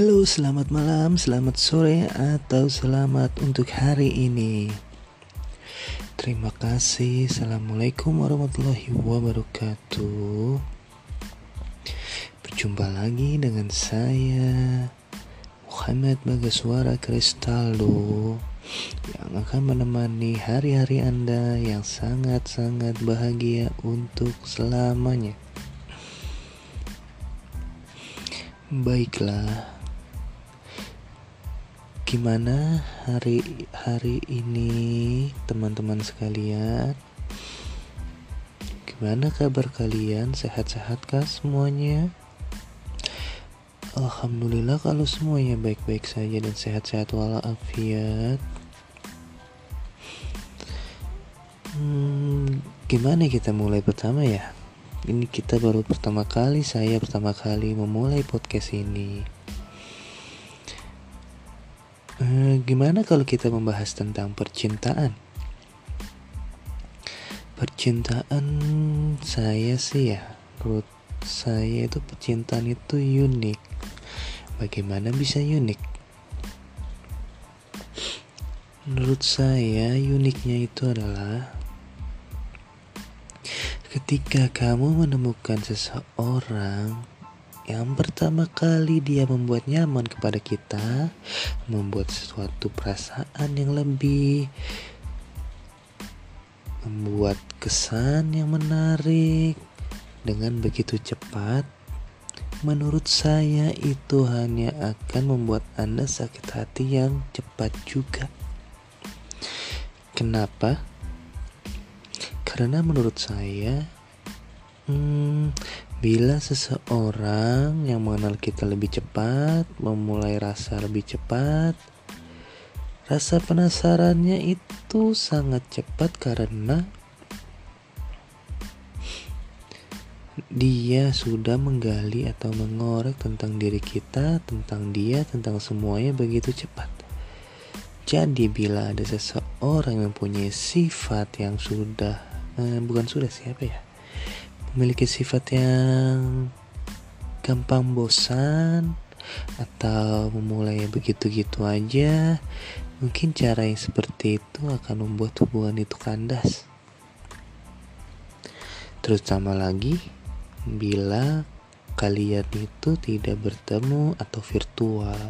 Halo, selamat malam, selamat sore, atau selamat untuk hari ini. Terima kasih. Assalamualaikum warahmatullahi wabarakatuh. Berjumpa lagi dengan saya, Muhammad Bagaswara Kristaldo, yang akan menemani hari-hari Anda yang sangat-sangat bahagia untuk selamanya. Baiklah, Gimana hari hari ini teman-teman sekalian? Gimana kabar kalian? Sehat-sehat kah semuanya? Alhamdulillah kalau semuanya baik-baik saja dan sehat-sehat walafiat. Hmm, gimana kita mulai pertama ya? Ini kita baru pertama kali saya pertama kali memulai podcast ini. Eh, gimana kalau kita membahas tentang percintaan? Percintaan saya sih ya, menurut saya itu percintaan itu unik. Bagaimana bisa unik? Menurut saya uniknya itu adalah ketika kamu menemukan seseorang yang pertama kali dia membuat nyaman kepada kita, membuat sesuatu perasaan yang lebih, membuat kesan yang menarik dengan begitu cepat. Menurut saya, itu hanya akan membuat Anda sakit hati yang cepat juga. Kenapa? Karena menurut saya, hmm, Bila seseorang yang mengenal kita lebih cepat, memulai rasa lebih cepat, rasa penasarannya itu sangat cepat karena dia sudah menggali atau mengorek tentang diri kita, tentang dia, tentang semuanya begitu cepat. Jadi bila ada seseorang yang mempunyai sifat yang sudah eh, bukan sudah siapa ya memiliki sifat yang gampang bosan atau memulai begitu-gitu aja, mungkin cara yang seperti itu akan membuat hubungan itu kandas. Terutama lagi bila kalian itu tidak bertemu atau virtual.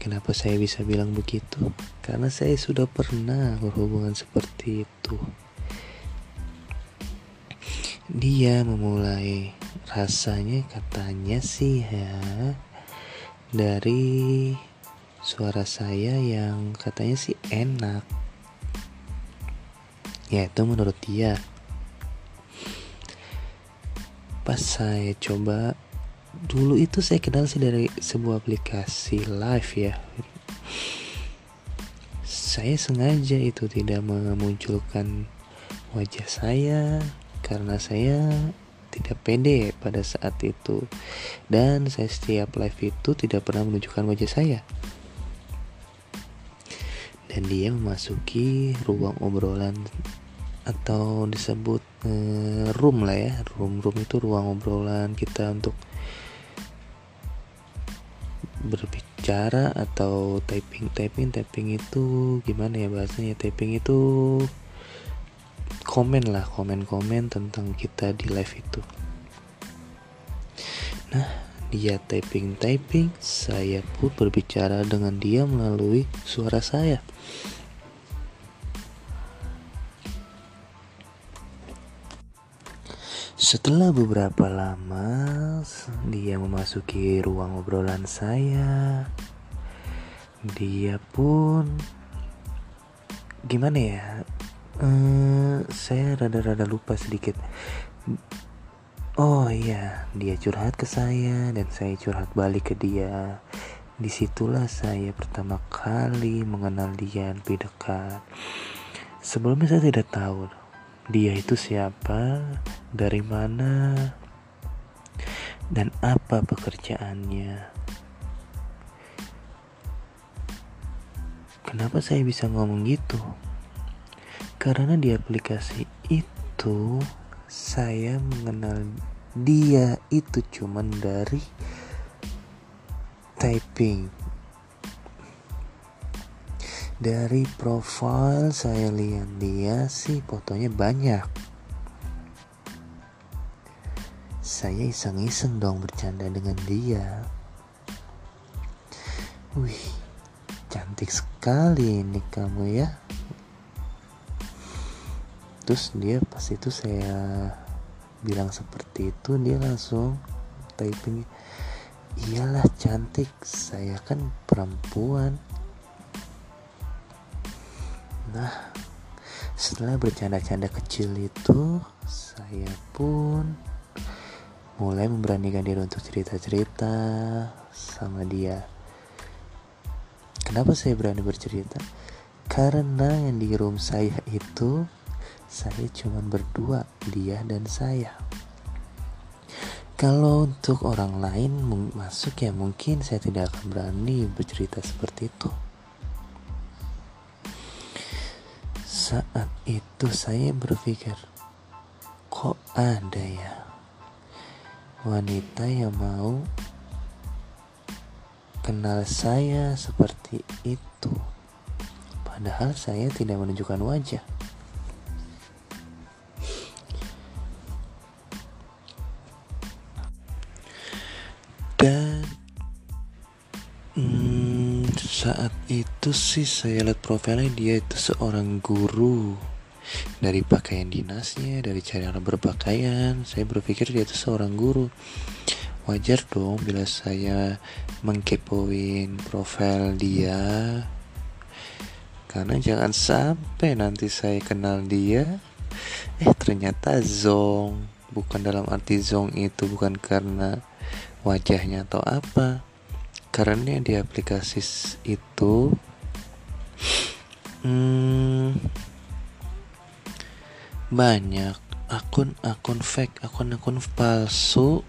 Kenapa saya bisa bilang begitu? Karena saya sudah pernah berhubungan seperti itu dia memulai rasanya katanya sih ya dari suara saya yang katanya sih enak. Ya itu menurut dia. Pas saya coba dulu itu saya kenal sih dari sebuah aplikasi live ya. Saya sengaja itu tidak memunculkan wajah saya karena saya tidak pede pada saat itu. Dan saya setiap live itu tidak pernah menunjukkan wajah saya. Dan dia memasuki ruang obrolan atau disebut eh, room lah ya. Room room itu ruang obrolan kita untuk berbicara atau typing. Typing typing itu gimana ya bahasanya? Typing itu komen lah komen-komen tentang kita di live itu nah dia typing-typing saya pun berbicara dengan dia melalui suara saya Setelah beberapa lama, dia memasuki ruang obrolan saya. Dia pun gimana ya? Uh, saya rada-rada lupa sedikit. Oh iya, dia curhat ke saya dan saya curhat balik ke dia. Di situlah saya pertama kali mengenal dia lebih dekat. Sebelumnya saya tidak tahu dia itu siapa, dari mana, dan apa pekerjaannya. Kenapa saya bisa ngomong gitu? Karena di aplikasi itu saya mengenal dia itu cuman dari typing. Dari profile saya lihat dia sih fotonya banyak. Saya iseng-iseng dong bercanda dengan dia. Wih cantik sekali ini kamu ya terus dia pas itu saya bilang seperti itu dia langsung typing iyalah cantik saya kan perempuan. Nah setelah bercanda-canda kecil itu saya pun mulai memberanikan diri untuk cerita-cerita sama dia. Kenapa saya berani bercerita? Karena yang di room saya itu saya cuma berdua, dia dan saya. Kalau untuk orang lain masuk ya mungkin saya tidak akan berani bercerita seperti itu. Saat itu saya berpikir, kok ada ya wanita yang mau kenal saya seperti itu. Padahal saya tidak menunjukkan wajah. Itu sih saya lihat profilnya dia itu seorang guru. Dari pakaian dinasnya dari cara berpakaian. Saya berpikir dia itu seorang guru. Wajar dong bila saya mengkepoin profil dia. Karena jangan sampai nanti saya kenal dia eh ternyata zong. Bukan dalam arti zong itu bukan karena wajahnya atau apa karena di aplikasi itu hmm, banyak akun-akun fake akun-akun palsu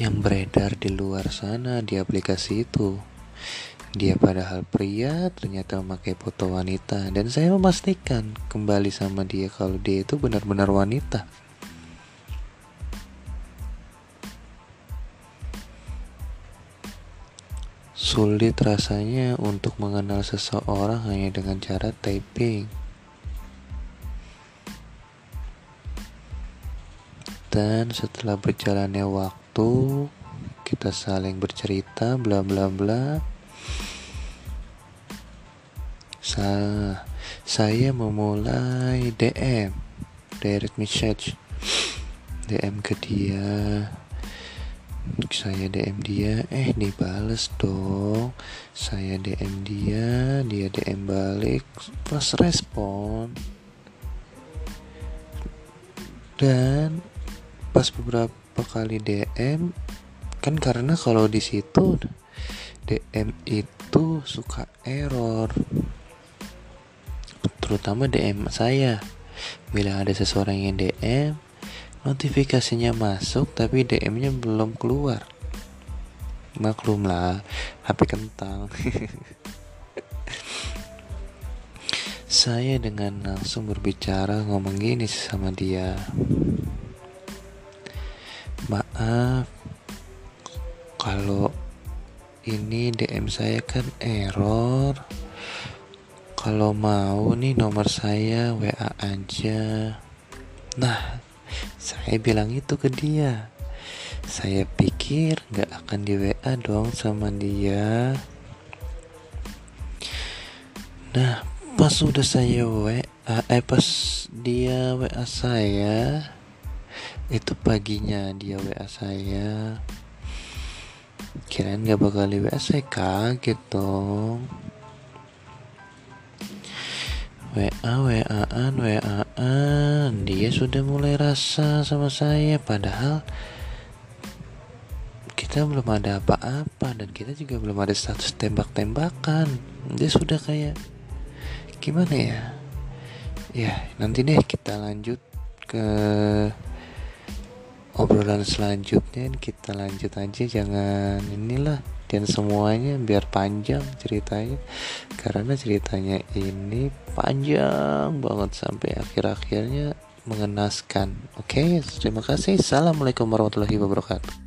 yang beredar di luar sana di aplikasi itu. Dia padahal pria ternyata memakai foto wanita. Dan saya memastikan kembali sama dia kalau dia itu benar-benar wanita Sulit rasanya untuk mengenal seseorang hanya dengan cara typing. Dan setelah berjalannya waktu, kita saling bercerita, bla bla bla. Sa saya memulai DM, direct message, DM ke dia saya DM dia. Eh dibales dong. Saya DM dia dia DM balik. Plus respon. Dan pas beberapa kali DM kan karena kalau di situ DM itu suka error. Terutama DM saya. Bila ada seseorang yang DM notifikasinya masuk tapi DM-nya belum keluar. Maklumlah HP kentang. Saya dengan langsung berbicara ngomong gini sama dia. Maaf kalau ini DM saya kan error. Kalau mau nih nomor saya WA aja. Nah saya bilang itu ke dia. Saya pikir gak akan di WA dong sama dia. Nah, pas sudah saya WA, eh pas dia WA saya, itu paginya dia WA saya. Kirain gak bakal di WA saya kaget dong. WA, WA-an, WA-an Dia sudah mulai rasa sama saya Padahal Kita belum ada apa-apa Dan kita juga belum ada status tembak-tembakan. Dia sudah kayak Gimana ya? Ya nanti deh kita lanjut ke Obrolan selanjutnya. Kita lanjut aja Jangan inilah dan semuanya biar panjang ceritanya. Karena ceritanya ini panjang banget sampai akhir-akhirnya mengenaskan. Oke okay, terima kasih. Assalamualaikum warahmatullahi wabarakatuh